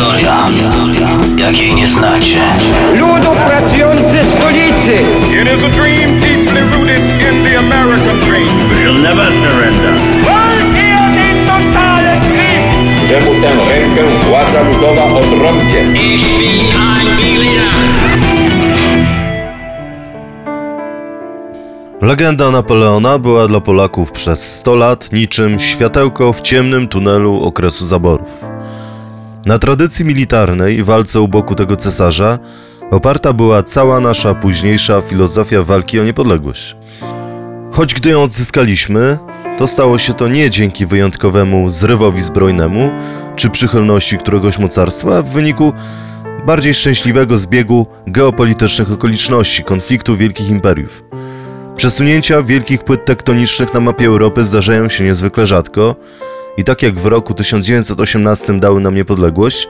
historia, jakiej nie znacie. Ludu pracujący stolicy! It is a dream deeply rooted in the American dream. We'll never surrender. Walki o den totalen Krieg! że mu tę rękę władza ludowa odrąbie. Ich bin ein. Legenda Napoleona była dla Polaków przez 100 lat niczym światełko w ciemnym tunelu okresu zaborów. Na tradycji militarnej i walce u boku tego cesarza oparta była cała nasza późniejsza filozofia walki o niepodległość. Choć gdy ją odzyskaliśmy, to stało się to nie dzięki wyjątkowemu zrywowi zbrojnemu czy przychylności któregoś mocarstwa, a w wyniku bardziej szczęśliwego zbiegu geopolitycznych okoliczności konfliktu wielkich imperiów. Przesunięcia wielkich płyt tektonicznych na mapie Europy zdarzają się niezwykle rzadko i tak jak w roku 1918 dały nam niepodległość,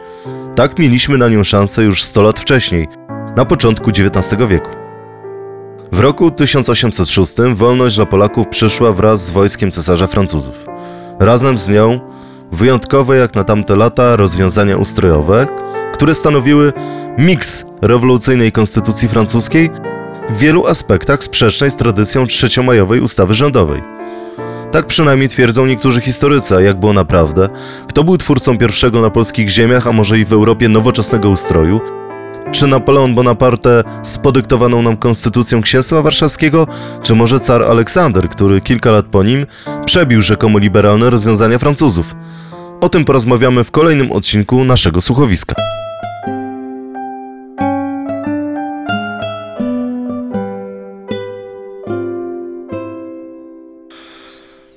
tak mieliśmy na nią szansę już 100 lat wcześniej, na początku XIX wieku. W roku 1806 wolność dla Polaków przyszła wraz z wojskiem cesarza Francuzów. Razem z nią wyjątkowe jak na tamte lata rozwiązania ustrojowe, które stanowiły miks rewolucyjnej konstytucji francuskiej w wielu aspektach sprzecznej z tradycją trzeciomajowej ustawy rządowej. Tak przynajmniej twierdzą niektórzy historycy, a jak było naprawdę, kto był twórcą pierwszego na polskich ziemiach, a może i w Europie nowoczesnego ustroju, czy Napoleon Bonaparte z podyktowaną nam konstytucją księstwa warszawskiego, czy może car Aleksander, który kilka lat po nim przebił rzekomo liberalne rozwiązania Francuzów. O tym porozmawiamy w kolejnym odcinku naszego słuchowiska.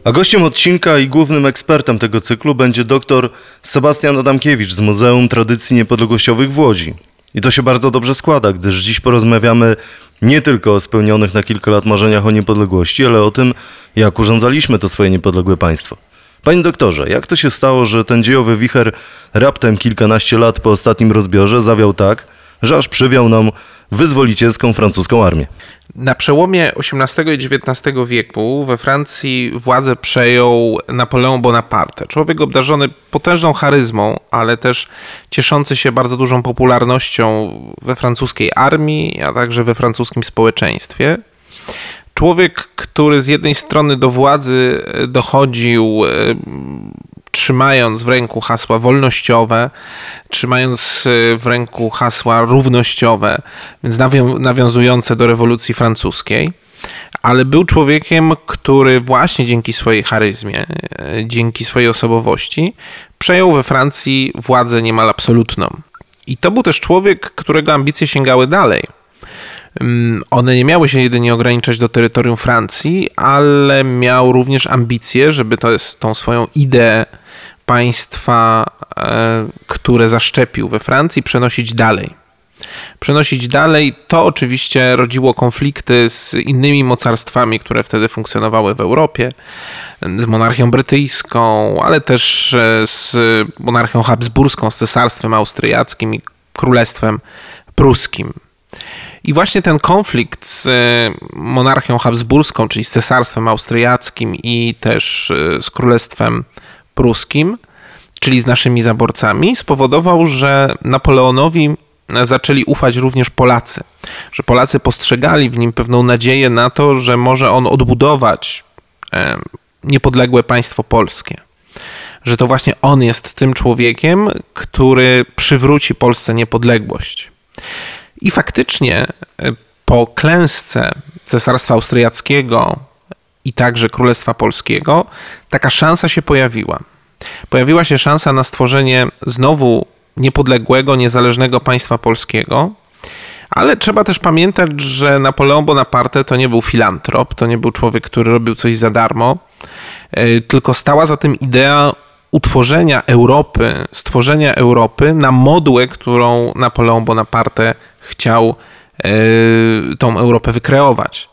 A gościem odcinka i głównym ekspertem tego cyklu będzie dr Sebastian Adamkiewicz z Muzeum Tradycji Niepodległościowych w Łodzi. I to się bardzo dobrze składa, gdyż dziś porozmawiamy nie tylko o spełnionych na kilka lat marzeniach o niepodległości, ale o tym, jak urządzaliśmy to swoje niepodległe państwo. Panie doktorze, jak to się stało, że ten dziejowy wicher raptem kilkanaście lat po ostatnim rozbiorze zawiał tak, że aż przywiał nam wyzwolicielską francuską armię? Na przełomie XVIII i XIX wieku we Francji władzę przejął Napoleon Bonaparte. Człowiek obdarzony potężną charyzmą, ale też cieszący się bardzo dużą popularnością we francuskiej armii, a także we francuskim społeczeństwie. Człowiek, który z jednej strony do władzy dochodził e, trzymając w ręku hasła wolnościowe, trzymając e, w ręku hasła równościowe, więc nawią- nawiązujące do rewolucji francuskiej, ale był człowiekiem, który właśnie dzięki swojej charyzmie, e, dzięki swojej osobowości, przejął we Francji władzę niemal absolutną. I to był też człowiek, którego ambicje sięgały dalej. One nie miały się jedynie ograniczać do terytorium Francji, ale miał również ambicje, żeby to jest tą swoją ideę państwa, e, które zaszczepił we Francji, przenosić dalej. Przenosić dalej, to oczywiście rodziło konflikty z innymi mocarstwami, które wtedy funkcjonowały w Europie, z monarchią brytyjską, ale też e, z monarchią habsburską, z cesarstwem austriackim i królestwem pruskim. I właśnie ten konflikt z e, monarchią habsburską, czyli z cesarstwem austriackim i też e, z królestwem pruskim, czyli z naszymi zaborcami, spowodował, że Napoleonowi zaczęli ufać również Polacy. Że Polacy postrzegali w nim pewną nadzieję na to, że może on odbudować e, niepodległe państwo polskie. Że to właśnie on jest tym człowiekiem, który przywróci Polsce niepodległość. I faktycznie e, po klęsce Cesarstwa Austriackiego i także Królestwa Polskiego taka szansa się pojawiła. Pojawiła się szansa na stworzenie znowu niepodległego, niezależnego państwa polskiego, ale trzeba też pamiętać, że Napoleon Bonaparte to nie był filantrop, to nie był człowiek, który robił coś za darmo, e, tylko stała za tym idea utworzenia Europy, stworzenia Europy na modłę, którą Napoleon Bonaparte chciał e, tą Europę wykreować.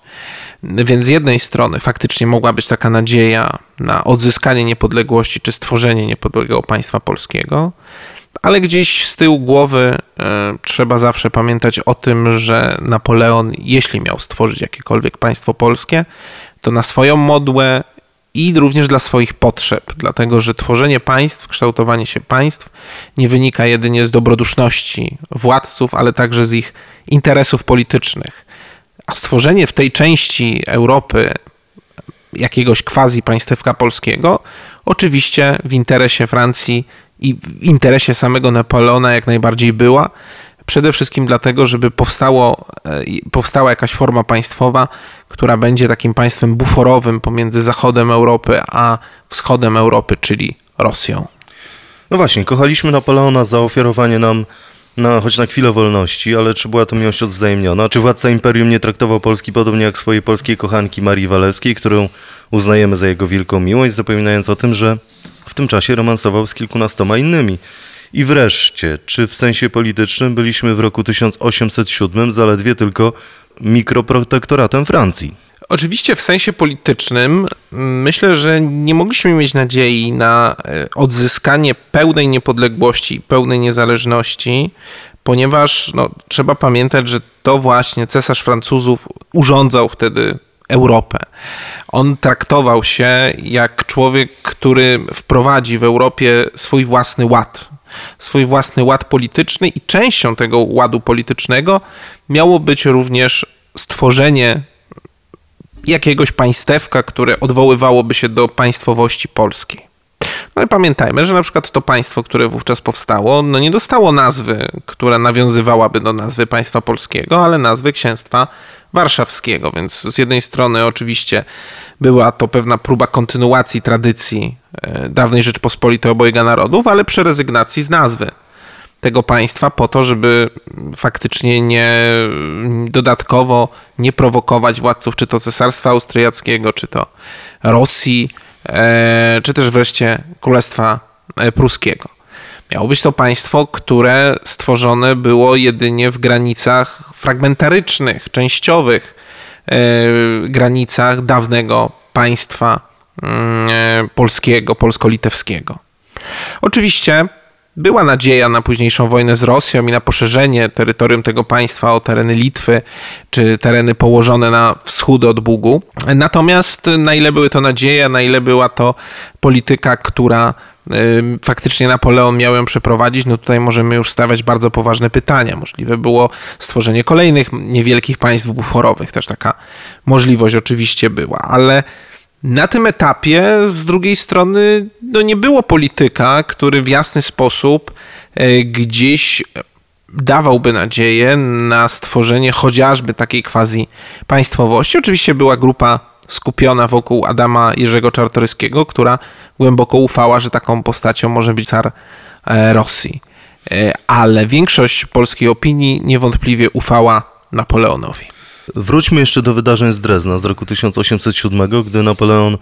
Więc z jednej strony faktycznie mogła być taka nadzieja na odzyskanie niepodległości czy stworzenie niepodległego państwa polskiego, ale gdzieś z tyłu głowy e, trzeba zawsze pamiętać o tym, że Napoleon, jeśli miał stworzyć jakiekolwiek państwo polskie, to na swoją modłę i również dla swoich potrzeb, dlatego że tworzenie państw, kształtowanie się państw nie wynika jedynie z dobroduszności władców, ale także z ich interesów politycznych. A stworzenie w tej części Europy jakiegoś quasi państewka polskiego, oczywiście w interesie Francji i w interesie samego Napoleona jak najbardziej była. Przede wszystkim dlatego, żeby powstało, e, powstała jakaś forma państwowa, która będzie takim państwem buforowym pomiędzy zachodem Europy a wschodem Europy, czyli Rosją. No właśnie, kochaliśmy Napoleona za ofiarowanie nam na, choć na chwilę wolności, ale czy była to miłość odwzajemniona? Czy władca imperium nie traktował Polski podobnie jak swojej polskiej kochanki Marii Walewskiej, którą uznajemy za jego wielką miłość, zapominając o tym, że w tym czasie romansował z kilkunastoma innymi? I wreszcie, czy w sensie politycznym byliśmy w roku 1807 zaledwie tylko mikroprotektoratem Francji? Oczywiście w sensie politycznym myślę, że nie mogliśmy mieć nadziei na e, odzyskanie pełnej niepodległości, pełnej niezależności, ponieważ no, trzeba pamiętać, że to właśnie cesarz Francuzów urządzał wtedy Europę. On traktował się jak człowiek, który wprowadzi w Europie swój własny ład, swój własny ład polityczny i częścią tego ładu politycznego miało być również stworzenie jakiegoś państewka, które odwoływałoby się do państwowości polskiej. No i pamiętajmy, że na przykład to państwo, które wówczas powstało, no nie dostało nazwy, która nawiązywałaby do nazwy państwa polskiego, ale nazwy księstwa warszawskiego. Więc z jednej strony oczywiście była to pewna próba kontynuacji tradycji e, dawnej Rzeczpospolitej obojga narodów, ale przy rezygnacji z nazwy tego państwa po to, żeby faktycznie nie dodatkowo nie prowokować władców czy to cesarstwa austriackiego, czy to Rosji, czy też wreszcie Królestwa e, Pruskiego. Miało być to państwo, które stworzone było jedynie w granicach fragmentarycznych, częściowych e, granicach dawnego państwa mm, polskiego, polsko-litewskiego. Oczywiście była nadzieja na późniejszą wojnę z Rosją i na poszerzenie terytorium tego państwa o tereny Litwy czy tereny położone na wschód od Bugu. Natomiast na ile były to nadzieje, na ile była to polityka, która faktycznie Napoleon miał ją przeprowadzić, no tutaj możemy już stawiać bardzo poważne pytania. Możliwe było stworzenie kolejnych niewielkich państw buforowych, też taka możliwość oczywiście była, ale na tym etapie z drugiej strony no nie było polityka, który w jasny sposób e, gdzieś dawałby nadzieję na stworzenie chociażby takiej quasi państwowości. Oczywiście była grupa skupiona wokół Adama Jerzego Czartoryskiego, która głęboko ufała, że taką postacią może być car e, Rosji. E, ale większość polskiej opinii niewątpliwie ufała Napoleonowi. Wróćmy jeszcze do wydarzeń z Drezna z roku 1807, gdy Napoleon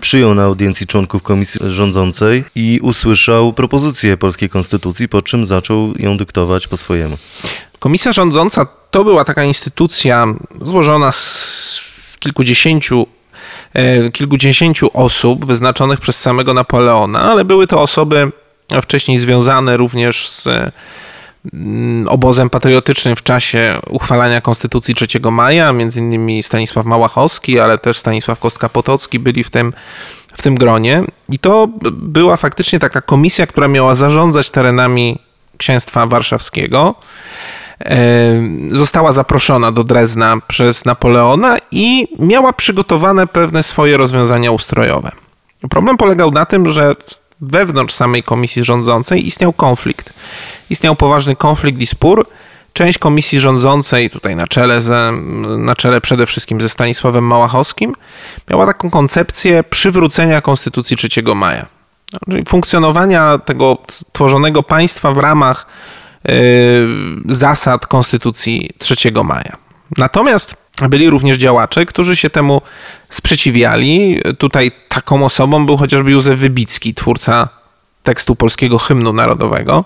przyjął na audiencji członków komisji rządzącej i usłyszał propozycję polskiej konstytucji, po czym zaczął ją dyktować po swojemu. Komisja rządząca to była taka instytucja złożona z kilkudziesięciu e, kilkudziesięciu osób wyznaczonych przez samego Napoleona, ale były to osoby wcześniej związane również z obozem patriotycznym w czasie uchwalania Konstytucji 3 maja, między innymi Stanisław Małachowski, ale też Stanisław Kostka-Potocki byli w tym, w tym gronie. I to była faktycznie taka komisja, która miała zarządzać terenami księstwa warszawskiego. E, została zaproszona do Drezna przez Napoleona i miała przygotowane pewne swoje rozwiązania ustrojowe. Problem polegał na tym, że wewnątrz samej komisji rządzącej istniał konflikt. Istniał poważny konflikt i spór. Część komisji rządzącej, tutaj na czele, ze, na czele przede wszystkim ze Stanisławem Małachowskim, miała taką koncepcję przywrócenia Konstytucji 3 maja. Czyli funkcjonowania tego tworzonego państwa w ramach yy, zasad Konstytucji 3 maja. Natomiast byli również działacze, którzy się temu sprzeciwiali. Tutaj taką osobą był chociażby Józef Wybicki, twórca tekstu polskiego hymnu narodowego,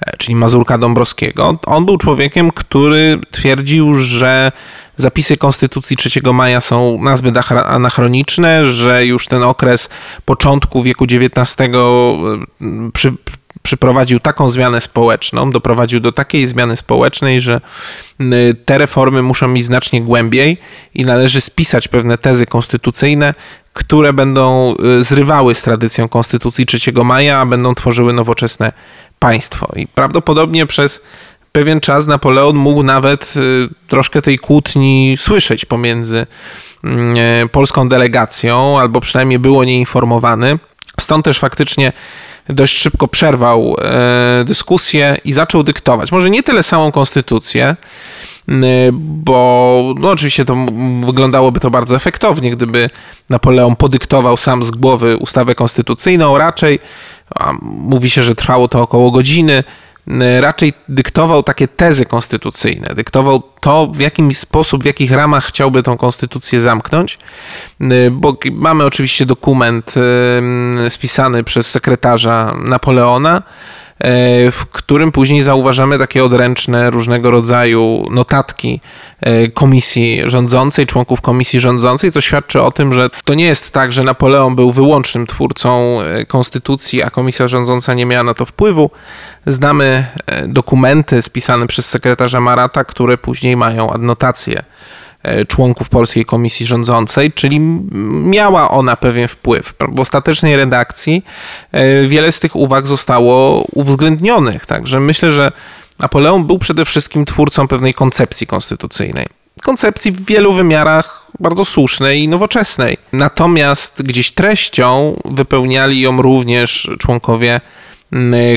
e, czyli Mazurka Dąbrowskiego. On był człowiekiem, który twierdził, że zapisy Konstytucji 3 maja są nazbyt anachroniczne, że już ten okres początku wieku XIX przy, przyprowadził taką zmianę społeczną, doprowadził do takiej zmiany społecznej, że te reformy muszą iść znacznie głębiej i należy spisać pewne tezy konstytucyjne, które będą zrywały z tradycją Konstytucji 3 maja, a będą tworzyły nowoczesne państwo. I prawdopodobnie przez pewien czas Napoleon mógł nawet y, troszkę tej kłótni słyszeć pomiędzy mm, polską delegacją, albo przynajmniej było nieinformowany. Stąd też faktycznie dość szybko przerwał e, dyskusję i zaczął dyktować. Może nie tyle samą konstytucję, bo no oczywiście to wyglądałoby to bardzo efektownie, gdyby Napoleon podyktował sam z głowy ustawę konstytucyjną. Raczej mówi się, że trwało to około godziny raczej dyktował takie tezy konstytucyjne, dyktował to, w jaki sposób, w jakich ramach chciałby tą konstytucję zamknąć, bo mamy oczywiście dokument spisany przez sekretarza Napoleona, w którym później zauważamy takie odręczne różnego rodzaju notatki e, komisji rządzącej, członków komisji rządzącej, co świadczy o tym, że to nie jest tak, że Napoleon był wyłącznym twórcą e, konstytucji, a komisja rządząca nie miała na to wpływu. Znamy dokumenty spisane przez sekretarza Marata, które później mają adnotację E, członków polskiej komisji rządzącej, czyli miała ona pewien wpływ. W ostatecznej redakcji e, wiele z tych uwag zostało uwzględnionych, także myślę, że Napoleon był przede wszystkim twórcą pewnej koncepcji konstytucyjnej. Koncepcji w wielu wymiarach bardzo słusznej i nowoczesnej. Natomiast gdzieś treścią wypełniali ją również członkowie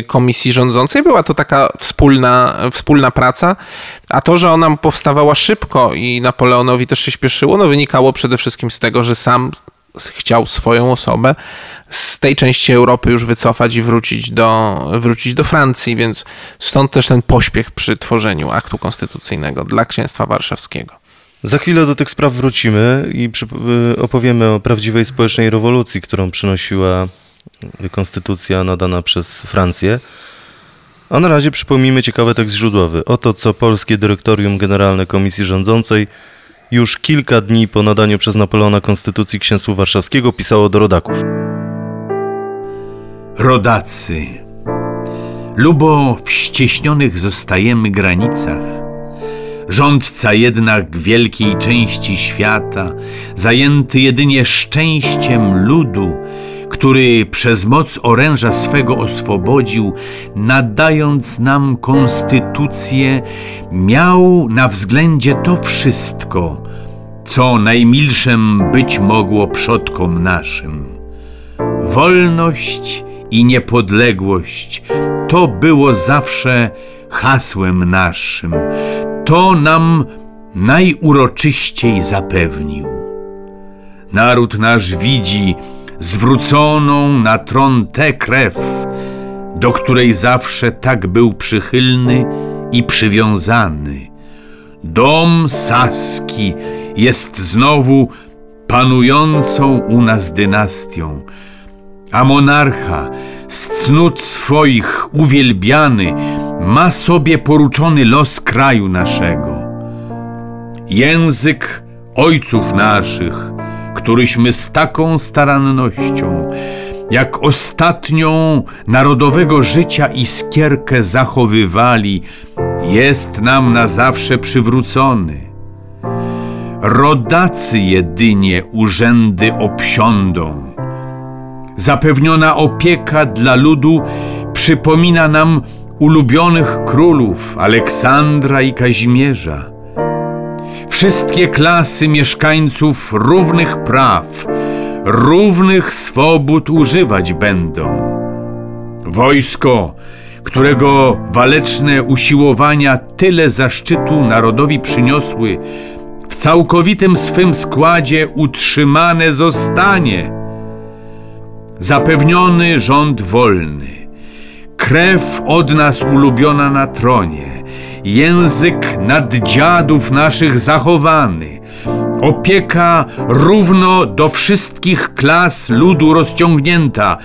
komisji rządzącej. Była to taka wspólna, wspólna praca, a to, że ona powstawała szybko i Napoleonowi też się śpieszyło, no wynikało przede wszystkim z tego, że sam chciał swoją osobę z tej części Europy już wycofać i wrócić do, wrócić do Francji, więc stąd też ten pośpiech przy tworzeniu aktu konstytucyjnego dla księstwa warszawskiego. Za chwilę do tych spraw wrócimy i y, opowiemy o prawdziwej społecznej rewolucji, którą przynosiła konstytucja nadana przez Francję. A na razie przypomnijmy ciekawy tekst źródłowy. Oto co polskie dyrektorium generalne Komisji Rządzącej już kilka dni po nadaniu przez Napoleona Konstytucji Księstwu Warszawskiego pisało do rodaków. Rodacy, lubo w zostajemy granicach, rządca jednak wielkiej części świata, zajęty jedynie szczęściem ludu, który przez moc oręża swego oswobodził, nadając nam konstytucję, miał na względzie to wszystko, co najmilszem być mogło przodkom naszym. Wolność i niepodległość to było zawsze hasłem naszym. To nam najuroczyściej zapewnił. Naród nasz widzi, zwróconą na tron tę krew, do której zawsze tak był przychylny i przywiązany. Dom Saski jest znowu panującą u nas dynastią, a monarcha z cnót swoich uwielbiany ma sobie poruczony los kraju naszego. Język ojców naszych któryśmy z taką starannością, jak ostatnią narodowego życia iskierkę zachowywali, jest nam na zawsze przywrócony. Rodacy jedynie urzędy obsiądą. Zapewniona opieka dla ludu przypomina nam ulubionych królów Aleksandra i Kazimierza wszystkie klasy mieszkańców równych praw, równych swobód używać będą. Wojsko, którego waleczne usiłowania tyle zaszczytu narodowi przyniosły, w całkowitym swym składzie utrzymane zostanie. Zapewniony rząd wolny, krew od nas ulubiona na tronie, język nad dziadów naszych zachowany, opieka równo do wszystkich klas ludu rozciągnięta,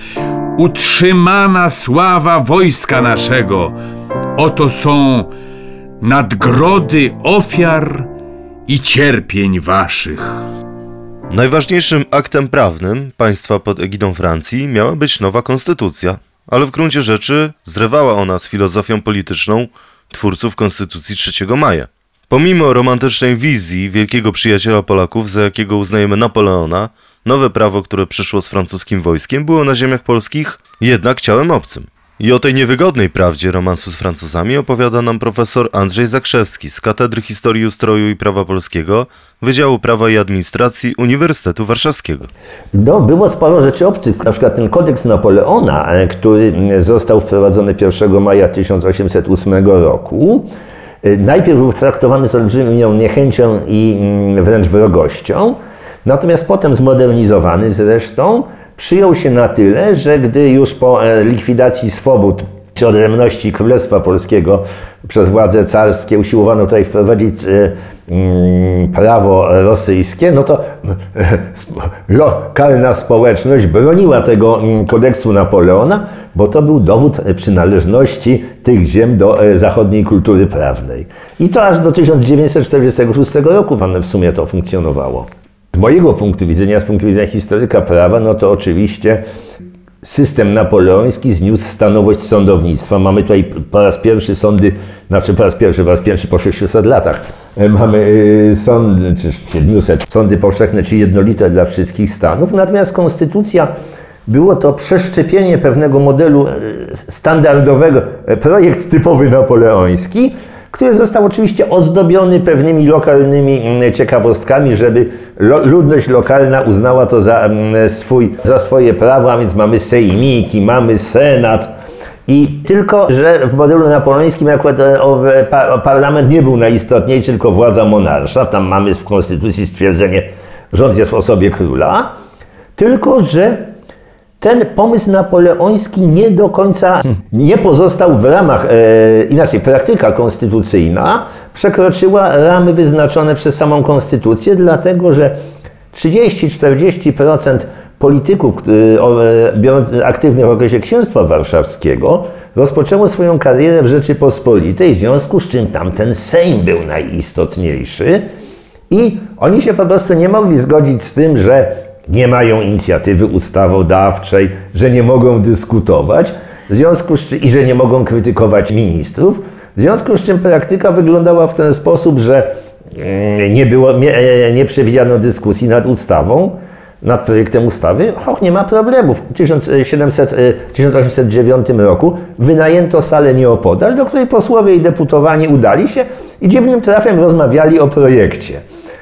utrzymana sława wojska naszego. Oto są nadgrody ofiar i cierpień waszych. Najważniejszym aktem prawnym państwa pod egidą Francji miała być nowa konstytucja, ale w gruncie rzeczy zrywała ona z filozofią polityczną twórców Konstytucji 3 maja. Pomimo romantycznej wizji wielkiego przyjaciela Polaków, za jakiego uznajemy Napoleona, nowe prawo, które przyszło z francuskim wojskiem, było na ziemiach polskich jednak ciałem obcym. I o tej niewygodnej prawdzie romansu z Francuzami opowiada nam profesor Andrzej Zakrzewski z Katedry Historii Ustroju i Prawa Polskiego Wydziału Prawa i Administracji Uniwersytetu Warszawskiego. No, było sporo rzeczy obcych, na przykład ten kodeks Napoleona, e, który został wprowadzony 1 maja 1808 roku. e, Najpierw był traktowany z olbrzymią niechęcią i wręcz wrogością, natomiast potem zmodernizowany zresztą, przyjął się na tyle, że gdy już po e, likwidacji swobód czy odrębności Królestwa Polskiego przez władze carskie usiłowano tutaj wprowadzić e, mm, prawo rosyjskie, no to e, lokalna społeczność broniła tego mm, kodeksu Napoleona, bo to był dowód przynależności tych ziem do zachodniej kultury prawnej. I to aż do 1946 roku w sumie to funkcjonowało. Z mojego punktu widzenia, z punktu widzenia historyka prawa, no to oczywiście system napoleoński zniósł stanowość sądownictwa. Mamy tutaj po raz pierwszy sądy, znaczy po raz pierwszy, po raz pierwszy po 600 latach. E, Mamy y, sądy, czy 700, sądy powszechne, czy jednolite dla wszystkich stanów. Natomiast konstytucja było to przeszczepienie pewnego modelu e, standardowego, e, projekt typowy napoleoński, który został oczywiście ozdobiony pewnymi lokalnymi mm, ciekawostkami, żeby ludność lokalna uznała to za, mm, swój, za swoje prawo, a więc mamy sejmiki, mamy senat. I tylko, że w modelu napoleońskim akurat e, parlament nie był najistotniejszy, tylko władza monarsza. Tam mamy w konstytucji stwierdzenie, rząd jest w osobie króla. Tylko, że ten pomysł napoleoński nie do końca nie pozostał w ramach, e, inaczej, praktyka konstytucyjna przekroczyła ramy wyznaczone przez samą konstytucję, dlatego że 30-40% polityków aktywnych w okresie księstwa warszawskiego rozpoczęło swoją karierę w Rzeczypospolitej, w związku z czym tamten Sejm był najistotniejszy i oni się po prostu nie mogli zgodzić z tym, że nie mają inicjatywy ustawodawczej, że nie mogą dyskutować w związku z i że nie mogą krytykować ministrów. W związku z czym praktyka wyglądała w ten sposób, że mm, nie, było, nie, e, nie przewidziano dyskusji nad ustawą, nad projektem ustawy. Och, nie ma problemu. W 1700, e, 1809 roku wynajęto salę nieopodal, do której posłowie i deputowani udali się i dziwnym trafem rozmawiali o projekcie.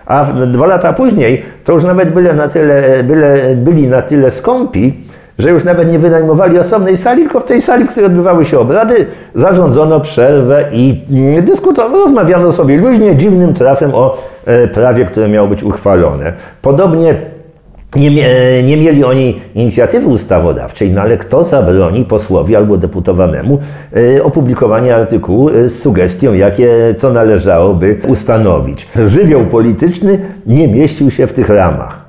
A dwa lata później to już nawet byle na tyle, byle, byli na tyle skąpi, że już nawet nie wynajmowali osobnej sali, tylko w tej sali, w której odbywały się obrady, zarządzono przerwę i dyskutowano, rozmawiano sobie luźnie, dziwnym trafem o e, prawie, które miało być uchwalone. Podobnie nie, mie- nie mieli oni inicjatywy ustawodawczej, no ale kto zabroni posłowi albo deputowanemu e, opublikowania artykułu e, z sugestią, jakie, co należałoby ustanowić. Żywioł polityczny nie mieścił się w tych ramach.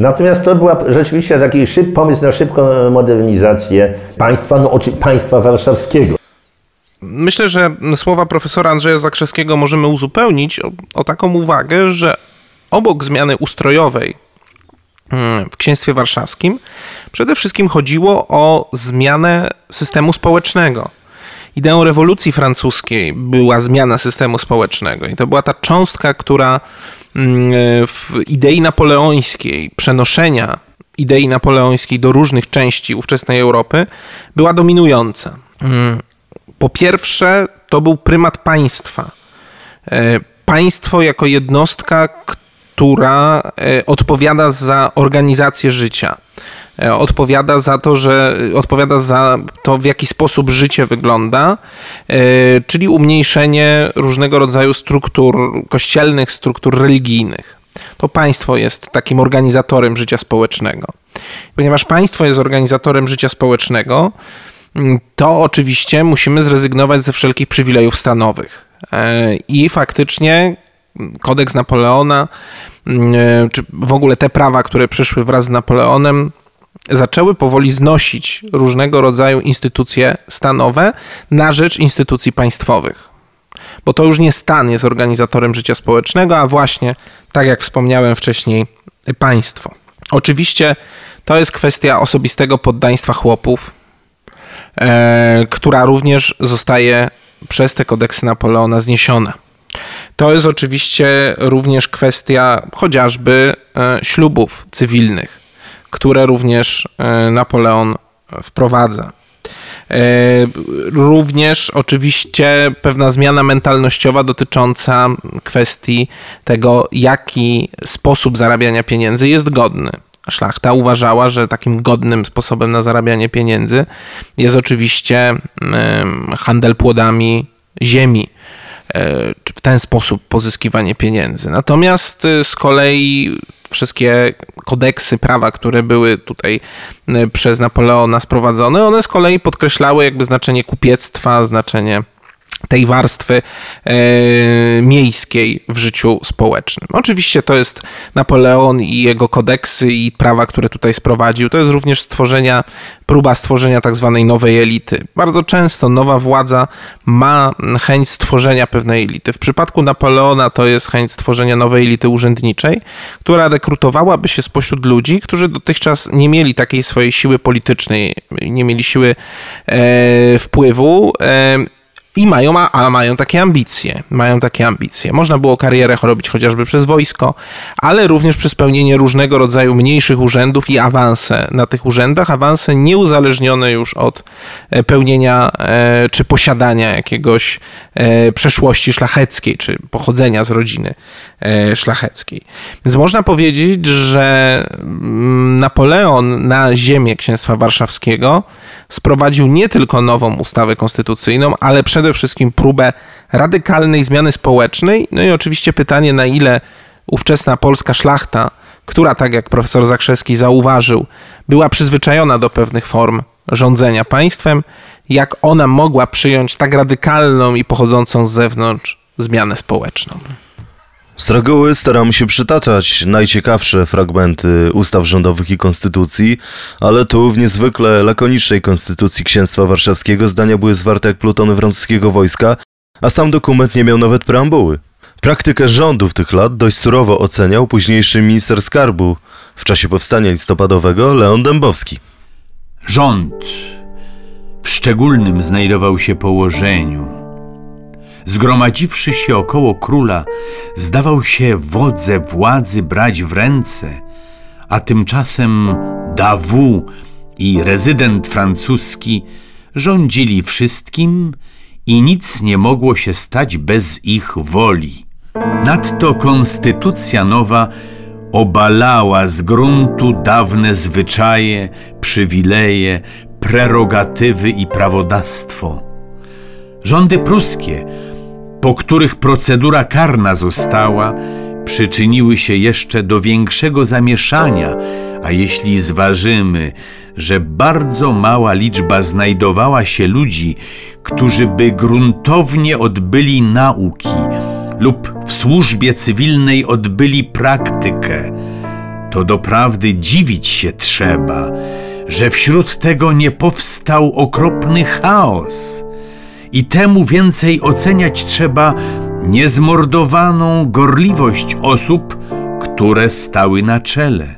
Natomiast to była rzeczywiście taki szyb, pomysł na szybką modernizację państwa, no, oczy- państwa warszawskiego. Myślę, że słowa profesora Andrzeja Zakrzewskiego możemy uzupełnić o, o taką uwagę, że obok zmiany ustrojowej mm, w księstwie warszawskim przede wszystkim chodziło o zmianę systemu społecznego. Ideą rewolucji francuskiej była zmiana systemu społecznego i to była ta cząstka, która mm, w idei napoleońskiej, przenoszenia idei napoleońskiej do różnych części ówczesnej Europy była dominująca. Mm, Po pierwsze, to był prymat państwa. E, Państwo jako jednostka, która e, odpowiada za organizację życia. E, Odpowiada za to, że odpowiada za to, w jaki sposób życie wygląda, e, czyli umniejszenie różnego rodzaju struktur kościelnych, struktur religijnych. To państwo jest takim organizatorem życia społecznego. Ponieważ państwo jest organizatorem życia społecznego, mm, to oczywiście musimy zrezygnować ze wszelkich przywilejów stanowych. E, I faktycznie kodeks Napoleona, mm, czy w ogóle te prawa, które przyszły wraz z Napoleonem, zaczęły powoli znosić różnego rodzaju instytucje stanowe na rzecz instytucji państwowych. Bo to już nie stan jest organizatorem życia społecznego, a właśnie, tak jak wspomniałem wcześniej, państwo. Oczywiście to jest kwestia osobistego poddaństwa chłopów, e, która również zostaje przez te kodeksy Napoleona zniesiona. To jest oczywiście również kwestia chociażby e, ślubów cywilnych, które również e, Napoleon wprowadza. E, również oczywiście pewna zmiana mentalnościowa dotycząca kwestii tego, jaki sposób zarabiania pieniędzy jest godny. Szlachta uważała, że takim godnym sposobem na zarabianie pieniędzy jest oczywiście handel płodami ziemi w ten sposób pozyskiwanie pieniędzy. Natomiast e, z kolei wszystkie kodeksy prawa, które były tutaj e, przez Napoleona sprowadzone, one z kolei podkreślały jakby znaczenie kupiectwa, znaczenie tej warstwy e, miejskiej w życiu społecznym. Oczywiście to jest Napoleon i jego kodeksy i prawa, które tutaj sprowadził. To jest również stworzenia, próba stworzenia tak zwanej nowej elity. Bardzo często nowa władza ma chęć stworzenia pewnej elity. W przypadku Napoleona to jest chęć stworzenia nowej elity urzędniczej, która rekrutowałaby się spośród ludzi, którzy dotychczas nie mieli takiej swojej siły politycznej, nie mieli siły e, wpływu. E, i mają, a mają takie ambicje. Mają takie ambicje. Można było karierę robić chociażby przez wojsko, ale również przez pełnienie różnego rodzaju mniejszych urzędów i awanse na tych urzędach. Awanse nieuzależnione już od e, pełnienia e, czy posiadania jakiegoś e, przeszłości szlacheckiej, czy pochodzenia z rodziny szlacheckiej. Więc można powiedzieć, że mm, Napoleon na ziemię Księstwa Warszawskiego sprowadził nie tylko nową ustawę konstytucyjną, ale przede wszystkim próbę radykalnej zmiany społecznej. No i oczywiście pytanie, na ile ówczesna polska szlachta, która, tak jak profesor Zakrzewski zauważył, była przyzwyczajona do pewnych form rządzenia państwem, jak ona mogła przyjąć tak radykalną i pochodzącą z zewnątrz zmianę społeczną. Z reguły staramy się przytaczać najciekawsze fragmenty ustaw rządowych i konstytucji, ale tu w niezwykle lakonicznej konstytucji Księstwa Warszawskiego zdania były zwarte jak plutony francuskiego wojska, a sam dokument nie miał nawet preambuły. Praktykę rządów tych lat dość surowo oceniał późniejszy minister skarbu w czasie powstania listopadowego Leon Dębowski. Rząd w szczególnym znajdował się położeniu zgromadziwszy się około króla, zdawał się wodze władzy brać w ręce, a tymczasem Dawu i rezydent francuski rządzili wszystkim i nic nie mogło się stać bez ich woli. Nadto konstytucja nowa obalała z gruntu dawne zwyczaje, przywileje, prerogatywy i prawodawstwo. Rządy pruskie po których procedura karna została, przyczyniły się jeszcze do większego zamieszania, a jeśli zważymy, że bardzo mała liczba znajdowała się ludzi, którzy by gruntownie odbyli nauki lub w służbie cywilnej odbyli praktykę, to doprawdy dziwić się trzeba, że wśród tego nie powstał okropny chaos i temu więcej oceniać trzeba niezmordowaną gorliwość osób, które stały na czele.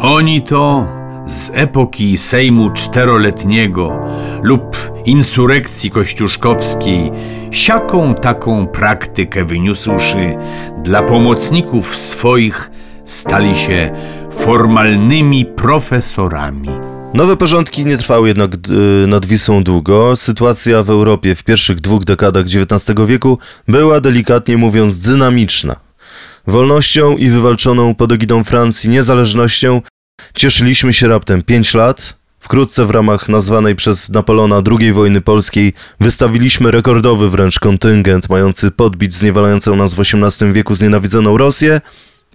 Oni to z epoki Sejmu Czteroletniego lub insurekcji kościuszkowskiej siaką taką praktykę wyniósłszy dla pomocników swoich stali się formalnymi profesorami. Nowe porządki nie trwały jednak y, nad Wisłą długo. Sytuacja w Europie w pierwszych dwóch dekadach XIX wieku była delikatnie mówiąc dynamiczna. Wolnością i wywalczoną pod egidą Francji niezależnością cieszyliśmy się raptem 5 lat. Wkrótce w ramach nazwanej przez Napoleona II wojny polskiej wystawiliśmy rekordowy wręcz kontyngent mający podbić zniewalającą nas w XVIII wieku znienawidzoną Rosję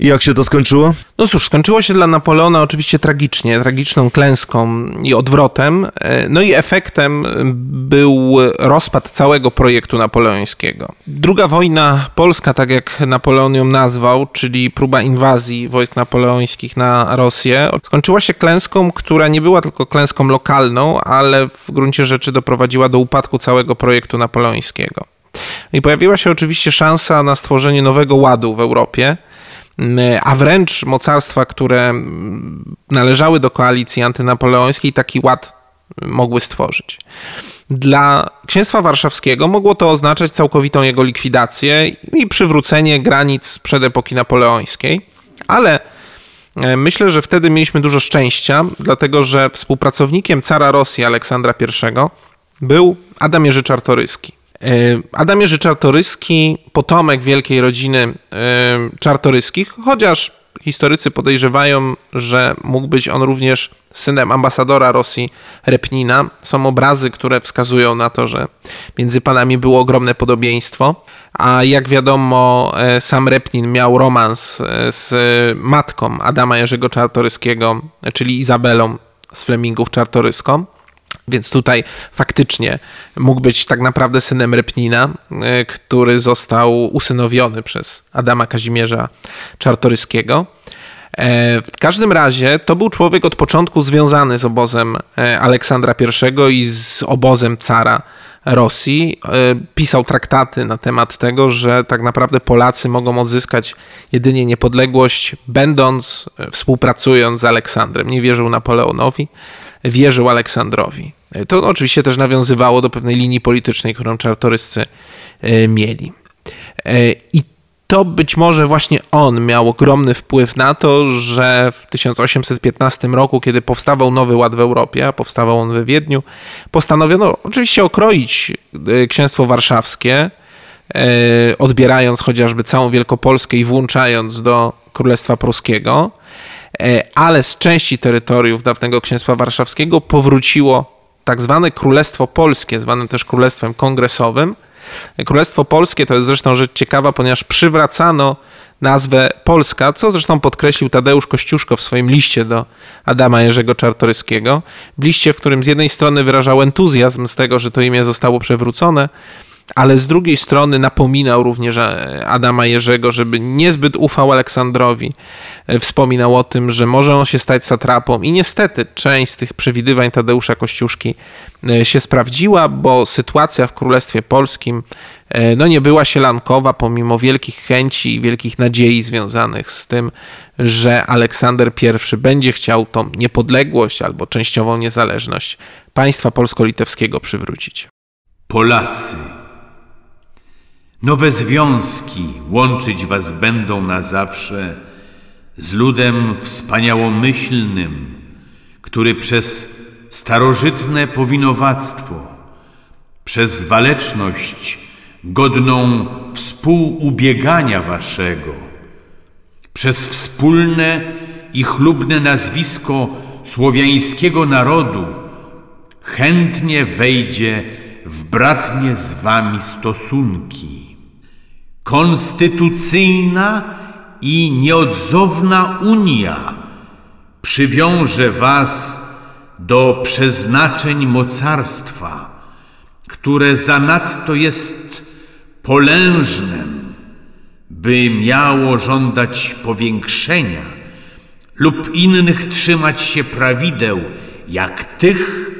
i jak się to skończyło? No cóż, skończyło się dla Napoleona oczywiście tragicznie, tragiczną klęską i odwrotem. E, no i efektem był rozpad całego projektu napoleońskiego. Druga wojna polska, tak jak Napoleon ją nazwał, czyli próba inwazji wojsk napoleońskich na Rosję, skończyła się klęską, która nie była tylko klęską lokalną, ale w gruncie rzeczy doprowadziła do upadku całego projektu napoleońskiego. I pojawiła się oczywiście szansa na stworzenie nowego ładu w Europie, a wręcz mocarstwa, które należały do koalicji antynapoleońskiej, taki ład mogły stworzyć. Dla księstwa warszawskiego mogło to oznaczać całkowitą jego likwidację i przywrócenie granic przed epoki napoleońskiej, ale e, myślę, że wtedy mieliśmy dużo szczęścia, dlatego że współpracownikiem cara Rosji Aleksandra I był Adam Jerzy Czartoryski. E, Adam Jerzy Czartoryski, potomek wielkiej rodziny e, Czartoryskich, chociaż historycy podejrzewają, że mógł być on również synem ambasadora Rosji Repnina. Są obrazy, które wskazują na to, że między panami było ogromne podobieństwo. A jak wiadomo, e, sam Repnin miał romans z matką Adama Jerzego Czartoryskiego, czyli Izabelą z Flemingów Czartoryską. Więc tutaj faktycznie mógł być tak naprawdę synem Repnina, e, który został usynowiony przez Adama Kazimierza Czartoryskiego. E, w każdym razie to był człowiek od początku związany z obozem e, Aleksandra I i z obozem cara Rosji. Pisał traktaty na temat tego, że tak naprawdę Polacy mogą odzyskać jedynie niepodległość, będąc, współpracując z Aleksandrem. Nie wierzył Napoleonowi wierzył Aleksandrowi. To oczywiście też nawiązywało do pewnej linii politycznej, którą czartoryscy e, mieli. E, I to być może właśnie on miał ogromny wpływ na to, że w 1815 roku, kiedy powstawał nowy ład w Europie, a powstawał on we Wiedniu, postanowiono oczywiście okroić e, księstwo warszawskie, odbierając chociażby całą Wielkopolskę i włączając do Królestwa Pruskiego. E, ale z części terytoriów dawnego Księstwa Warszawskiego powróciło tak zwane Królestwo Polskie, zwane też Królestwem Kongresowym. Królestwo Polskie to jest zresztą rzecz ciekawa, ponieważ przywracano nazwę Polska, co zresztą podkreślił Tadeusz Kościuszko w swoim liście do Adama Jerzego Czartoryskiego. W liście, w którym z jednej strony wyrażał entuzjazm z tego, że to imię zostało przewrócone, ale z drugiej strony napominał również e, Adama Jerzego, żeby niezbyt ufał Aleksandrowi. E, wspominał o tym, że może on się stać satrapą i niestety część z tych przewidywań Tadeusza Kościuszki e, się sprawdziła, bo sytuacja w Królestwie Polskim no nie była sielankowa, pomimo wielkich chęci i wielkich nadziei związanych z tym, że Aleksander I będzie chciał tą niepodległość albo częściową niezależność państwa polsko-litewskiego przywrócić. Polacy Nowe związki łączyć was będą na zawsze z ludem wspaniałomyślnym, który przez starożytne powinowactwo, przez waleczność godną współubiegania waszego, przez wspólne i chlubne nazwisko słowiańskiego narodu chętnie wejdzie w bratnie z wami stosunki konstytucyjna i nieodzowna Unia przywiąże Was do przeznaczeń mocarstwa, które zanadto jest polężnem, by miało żądać powiększenia lub innych trzymać się prawideł, jak tych,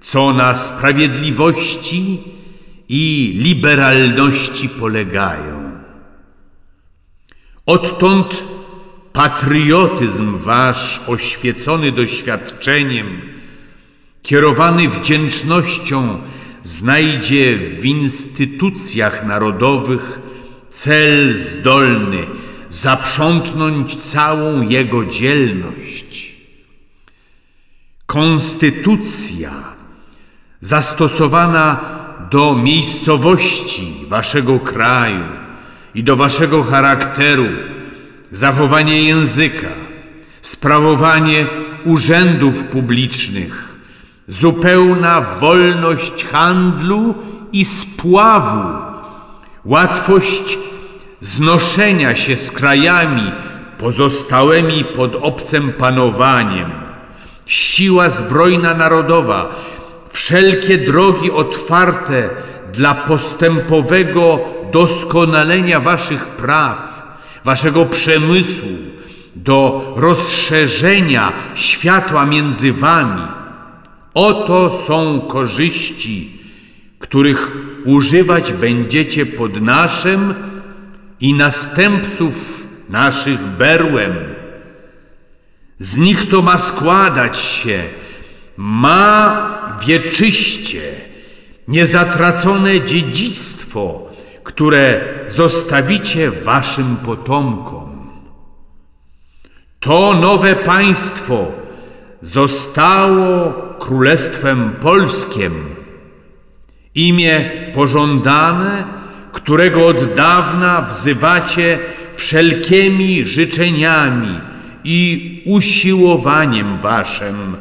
co na sprawiedliwości i liberalności polegają. Odtąd patriotyzm wasz, oświecony doświadczeniem, kierowany wdzięcznością, znajdzie w instytucjach narodowych cel zdolny zaprzątnąć całą jego dzielność. Konstytucja zastosowana do miejscowości waszego kraju i do waszego charakteru, zachowanie języka, sprawowanie urzędów publicznych, zupełna wolność handlu i spławu, łatwość znoszenia się z krajami pozostałymi pod obcym panowaniem, siła zbrojna narodowa, wszelkie drogi otwarte dla postępowego doskonalenia waszych praw, waszego przemysłu, do rozszerzenia światła między wami. Oto są korzyści, których używać będziecie pod naszym i następców naszych berłem. Z nich to ma składać się ma wieczyście niezatracone dziedzictwo, które zostawicie waszym potomkom. To nowe państwo zostało Królestwem Polskiem, imię pożądane, którego od dawna wzywacie wszelkimi życzeniami i usiłowaniem waszym,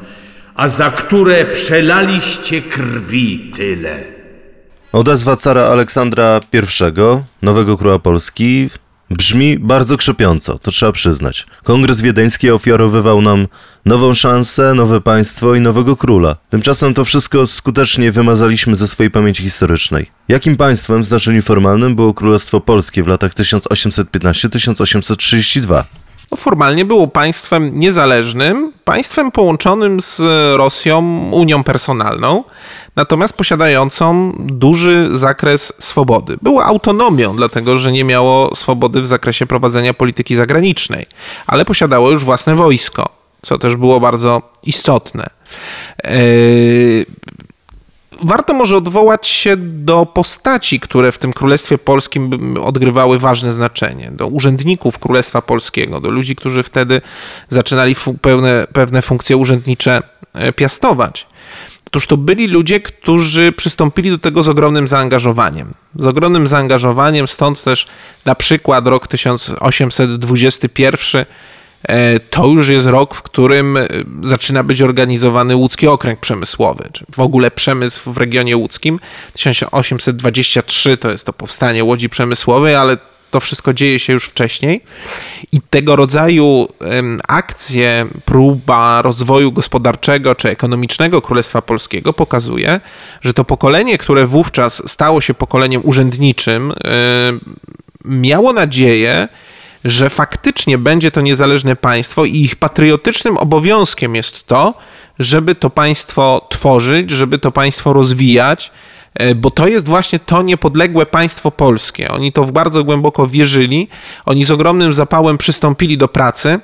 a za które przelaliście krwi tyle. Odezwa cara Aleksandra I, nowego króla Polski, brzmi bardzo krzepiąco, to trzeba przyznać. Kongres Wiedeński ofiarowywał nam nową szansę, nowe państwo i nowego króla. Tymczasem to wszystko skutecznie wymazaliśmy ze swojej pamięci historycznej. Jakim państwem w znaczeniu formalnym było Królestwo Polskie w latach 1815-1832? No, formalnie było państwem niezależnym, państwem połączonym z Rosją Unią Personalną, natomiast posiadającą duży zakres swobody. Było autonomią, dlatego że nie miało swobody w zakresie prowadzenia polityki zagranicznej, ale posiadało już własne wojsko, co też było bardzo istotne. Yy warto może odwołać się do postaci, które w tym Królestwie Polskim odgrywały ważne znaczenie. Do urzędników Królestwa Polskiego, do ludzi, którzy wtedy zaczynali pełne, pewne funkcje urzędnicze e, piastować. Otóż to byli ludzie, którzy przystąpili do tego z ogromnym zaangażowaniem. Z ogromnym zaangażowaniem, stąd też na przykład rok 1821 E, to już jest rok, w którym e, zaczyna być organizowany łódzki okręg przemysłowy, czy w ogóle przemysł w regionie łódzkim. 1823 to jest to powstanie łodzi przemysłowej, ale to wszystko dzieje się już wcześniej. I tego rodzaju akcje, próba rozwoju gospodarczego czy ekonomicznego Królestwa Polskiego pokazuje, że to pokolenie, które wówczas stało się pokoleniem urzędniczym, miało nadzieję, że faktycznie będzie to niezależne państwo i ich patriotycznym obowiązkiem jest to, żeby to państwo tworzyć, żeby to państwo rozwijać, e, bo to jest właśnie to niepodległe państwo polskie. Oni to bardzo głęboko wierzyli, oni z ogromnym zapałem przystąpili do pracy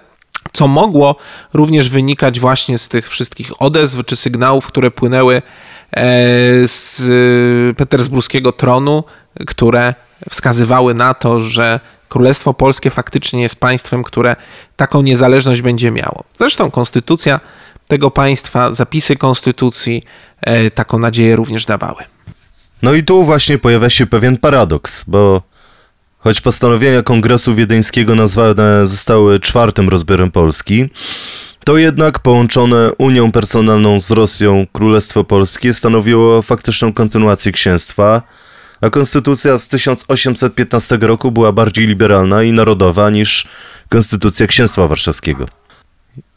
co mogło również wynikać właśnie z tych wszystkich odezw czy sygnałów, które płynęły e, z petersburskiego tronu, które wskazywały na to, że Królestwo Polskie faktycznie jest państwem, które taką niezależność będzie miało. Zresztą konstytucja tego państwa, zapisy konstytucji e, taką nadzieję również dawały. No i tu właśnie pojawia się pewien paradoks, bo choć postanowienia Kongresu Wiedeńskiego nazwane zostały czwartym rozbiorem Polski, to jednak połączone Unią Personalną z Rosją Królestwo Polskie stanowiło faktyczną kontynuację księstwa, a konstytucja z 1815 roku była bardziej liberalna i narodowa niż konstytucja Księstwa Warszawskiego.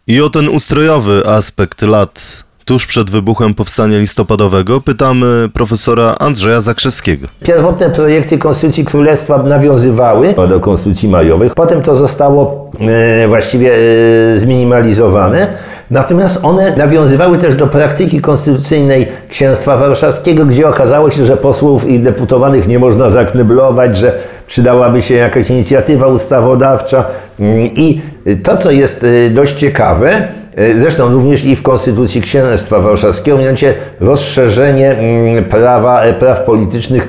I o ten ustrojowy aspekt lat tuż przed wybuchem powstania listopadowego pytamy profesora Andrzeja Zakrzewskiego. Pierwotne projekty Konstytucji Królestwa nawiązywały do Konstytucji Majowych, potem to zostało e, właściwie e, zminimalizowane. Natomiast one nawiązywały też do praktyki konstytucyjnej Księstwa Warszawskiego, gdzie okazało się, że posłów i deputowanych nie można zakneblować, że przydałaby się jakaś inicjatywa ustawodawcza. I to, co jest y, dość ciekawe, y, zresztą również i w Konstytucji Księstwa Warszawskiego, mianowicie rozszerzenie mm, prawa, e, praw politycznych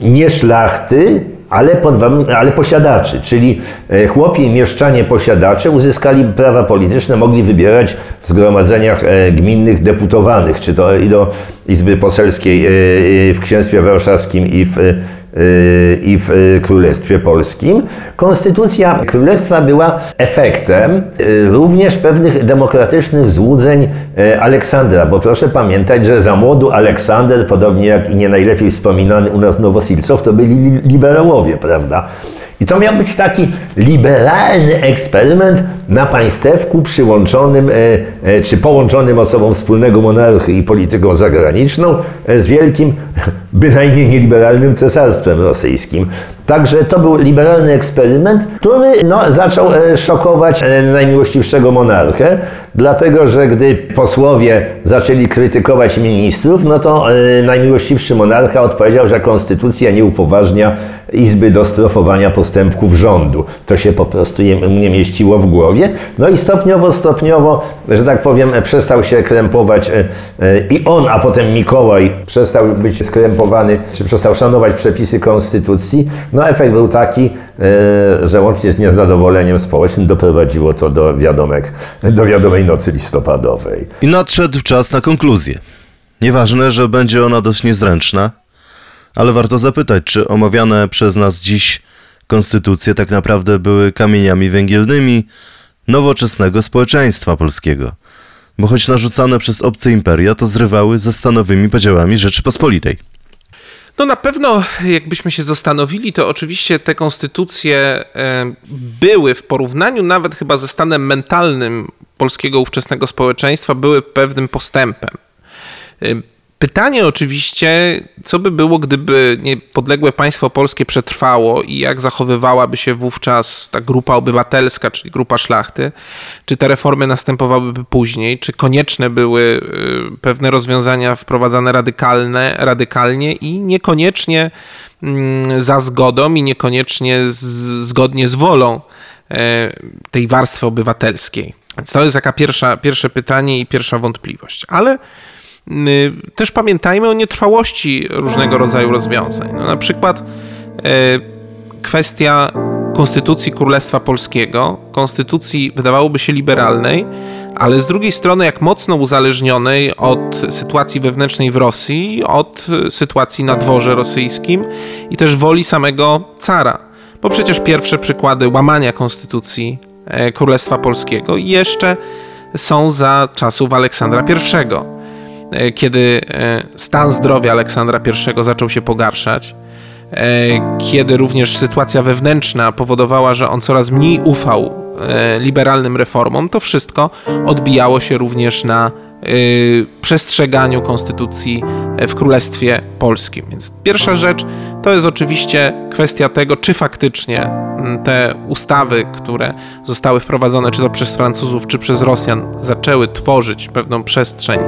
nie szlachty, ale, pod, ale posiadaczy, czyli e, chłopi i mieszczanie posiadacze uzyskali prawa polityczne, mogli wybierać w zgromadzeniach e, gminnych deputowanych, czy to i do Izby Poselskiej e, w Księstwie Warszawskim i w i w Królestwie Polskim. Konstytucja Królestwa była efektem również pewnych demokratycznych złudzeń Aleksandra, bo proszę pamiętać, że za młodu Aleksander, podobnie jak i nie najlepiej wspominany u nas Nowosilcow, to byli liberałowie, prawda? I to miał być taki liberalny eksperyment na państewku przyłączonym czy połączonym osobą wspólnego monarchy i polityką zagraniczną e, z wielkim bynajmniej nieliberalnym cesarstwem rosyjskim. Także to był liberalny eksperyment, który no, zaczął e, szokować e, najmiłościwszego monarchę, dlatego że gdy posłowie zaczęli krytykować ministrów, no to e, najmiłościwszy monarcha odpowiedział, że konstytucja nie upoważnia Izby do strofowania postępków rządu. To się po prostu nie mieściło w głowie. No i stopniowo, stopniowo, że tak powiem, przestał się krępować i on, a potem Mikołaj przestał być skrępowany, czy przestał szanować przepisy konstytucji. No efekt był taki, e, że łącznie z niezadowoleniem społecznym doprowadziło to do, wiadomek, do wiadomej nocy listopadowej. I nadszedł czas na konkluzję. Nieważne, że będzie ona dość niezręczna, ale warto zapytać, czy omawiane przez nas dziś konstytucje tak naprawdę były kamieniami węgielnymi nowoczesnego społeczeństwa polskiego. Bo choć narzucane przez obce imperia, to zrywały ze stanowymi podziałami Rzeczypospolitej. No na pewno, jakbyśmy się zastanowili, to oczywiście te konstytucje e, były w porównaniu nawet chyba ze stanem mentalnym polskiego ówczesnego społeczeństwa, były pewnym postępem. Pytanie oczywiście, co by było, gdyby niepodległe państwo polskie przetrwało i jak zachowywałaby się wówczas ta grupa obywatelska, czyli grupa szlachty? Czy te reformy następowałyby później? Czy konieczne były y, pewne rozwiązania wprowadzane radykalne, radykalnie i niekoniecznie mm, za zgodą i niekoniecznie z, zgodnie z wolą e, tej warstwy obywatelskiej? Więc to jest taka pierwsza, pierwsze pytanie i pierwsza wątpliwość. Ale też pamiętajmy o nietrwałości różnego rodzaju rozwiązań. No, na przykład e, kwestia konstytucji Królestwa Polskiego, konstytucji wydawałoby się liberalnej, ale z drugiej strony jak mocno uzależnionej od sytuacji wewnętrznej w Rosji, od sytuacji na dworze rosyjskim i też woli samego cara. Bo przecież pierwsze przykłady łamania konstytucji e, Królestwa Polskiego jeszcze są za czasów Aleksandra I kiedy e, stan zdrowia Aleksandra I zaczął się pogarszać, e, kiedy również sytuacja wewnętrzna powodowała, że on coraz mniej ufał liberalnym reformom, to wszystko odbijało się również na przestrzeganiu konstytucji w Królestwie Polskim. Więc pierwsza rzecz to jest oczywiście kwestia tego, czy faktycznie te ustawy, które zostały wprowadzone czy to przez Francuzów, czy przez Rosjan, zaczęły tworzyć pewną przestrzeń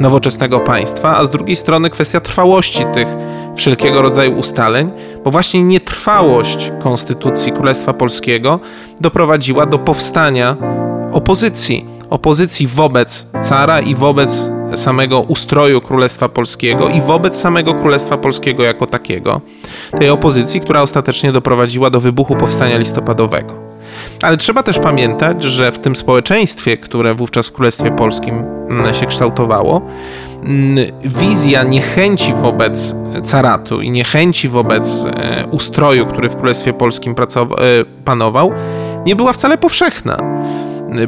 nowoczesnego państwa, a z drugiej strony kwestia trwałości tych wszelkiego rodzaju ustaleń, bo właśnie nietrwałość konstytucji Królestwa Polskiego doprowadziła do powstania opozycji. Opozycji wobec cara i wobec samego ustroju Królestwa Polskiego i wobec samego Królestwa Polskiego jako takiego. Tej opozycji, która ostatecznie doprowadziła do wybuchu powstania listopadowego. Ale trzeba też pamiętać, że w tym społeczeństwie, które wówczas w Królestwie Polskim mm, się kształtowało, mm, wizja niechęci wobec caratu i niechęci wobec e, ustroju, który w Królestwie Polskim e, panował, nie była wcale powszechna.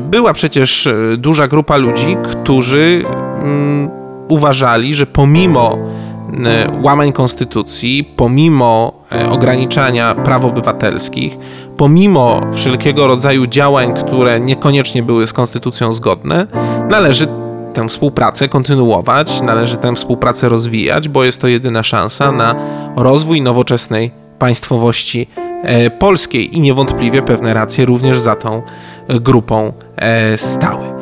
Była przecież e, duża grupa ludzi, którzy mm, uważali, że pomimo e, łamań konstytucji, pomimo e, ograniczania praw obywatelskich, pomimo wszelkiego rodzaju działań, które niekoniecznie były z konstytucją zgodne, należy tę współpracę kontynuować, należy tę współpracę rozwijać, bo jest to jedyna szansa na rozwój nowoczesnej państwowości polskiej i niewątpliwie pewne racje również za tą grupą e, stały.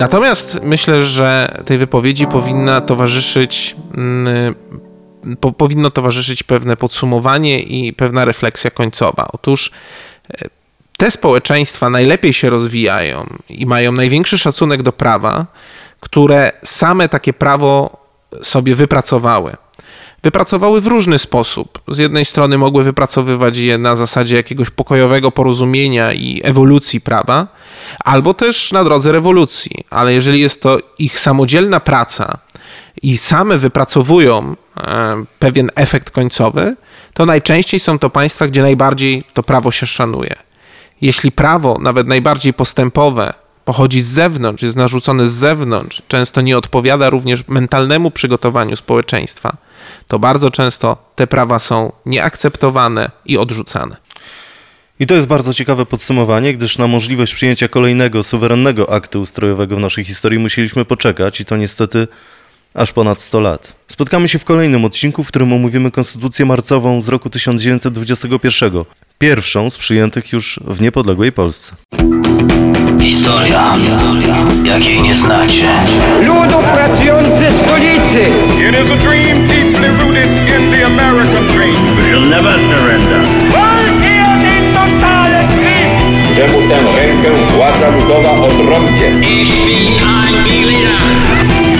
Natomiast myślę, że tej wypowiedzi powinna towarzyszyć, mm, po, powinno towarzyszyć pewne podsumowanie i pewna refleksja końcowa. Otóż e, te społeczeństwa najlepiej się rozwijają i mają największy szacunek do prawa, które same takie prawo sobie wypracowały wypracowały w różny sposób. Z jednej strony mogły wypracowywać je na zasadzie jakiegoś pokojowego porozumienia i ewolucji prawa, albo też na drodze rewolucji. Ale jeżeli jest to ich samodzielna praca i same wypracowują e, pewien efekt końcowy, to najczęściej są to państwa, gdzie najbardziej to prawo się szanuje. Jeśli prawo, nawet najbardziej postępowe, pochodzi z zewnątrz, jest narzucone z zewnątrz, często nie odpowiada również mentalnemu przygotowaniu społeczeństwa, to bardzo często te prawa są nieakceptowane i odrzucane. I to jest bardzo ciekawe podsumowanie, gdyż na możliwość przyjęcia kolejnego suwerennego aktu ustrojowego w naszej historii musieliśmy poczekać i to niestety aż ponad 100 lat. Spotkamy się w kolejnym odcinku, w którym omówimy Konstytucję Marcową z roku 1921, pierwszą z przyjętych już w niepodległej Polsce. Historia, jakiej nie znacie. Ludu pracujący stolicy! It is a dream American dream. We'll never surrender. Že mu ten Lincoln uvařil do odrobě. Ich bin ein Berliner.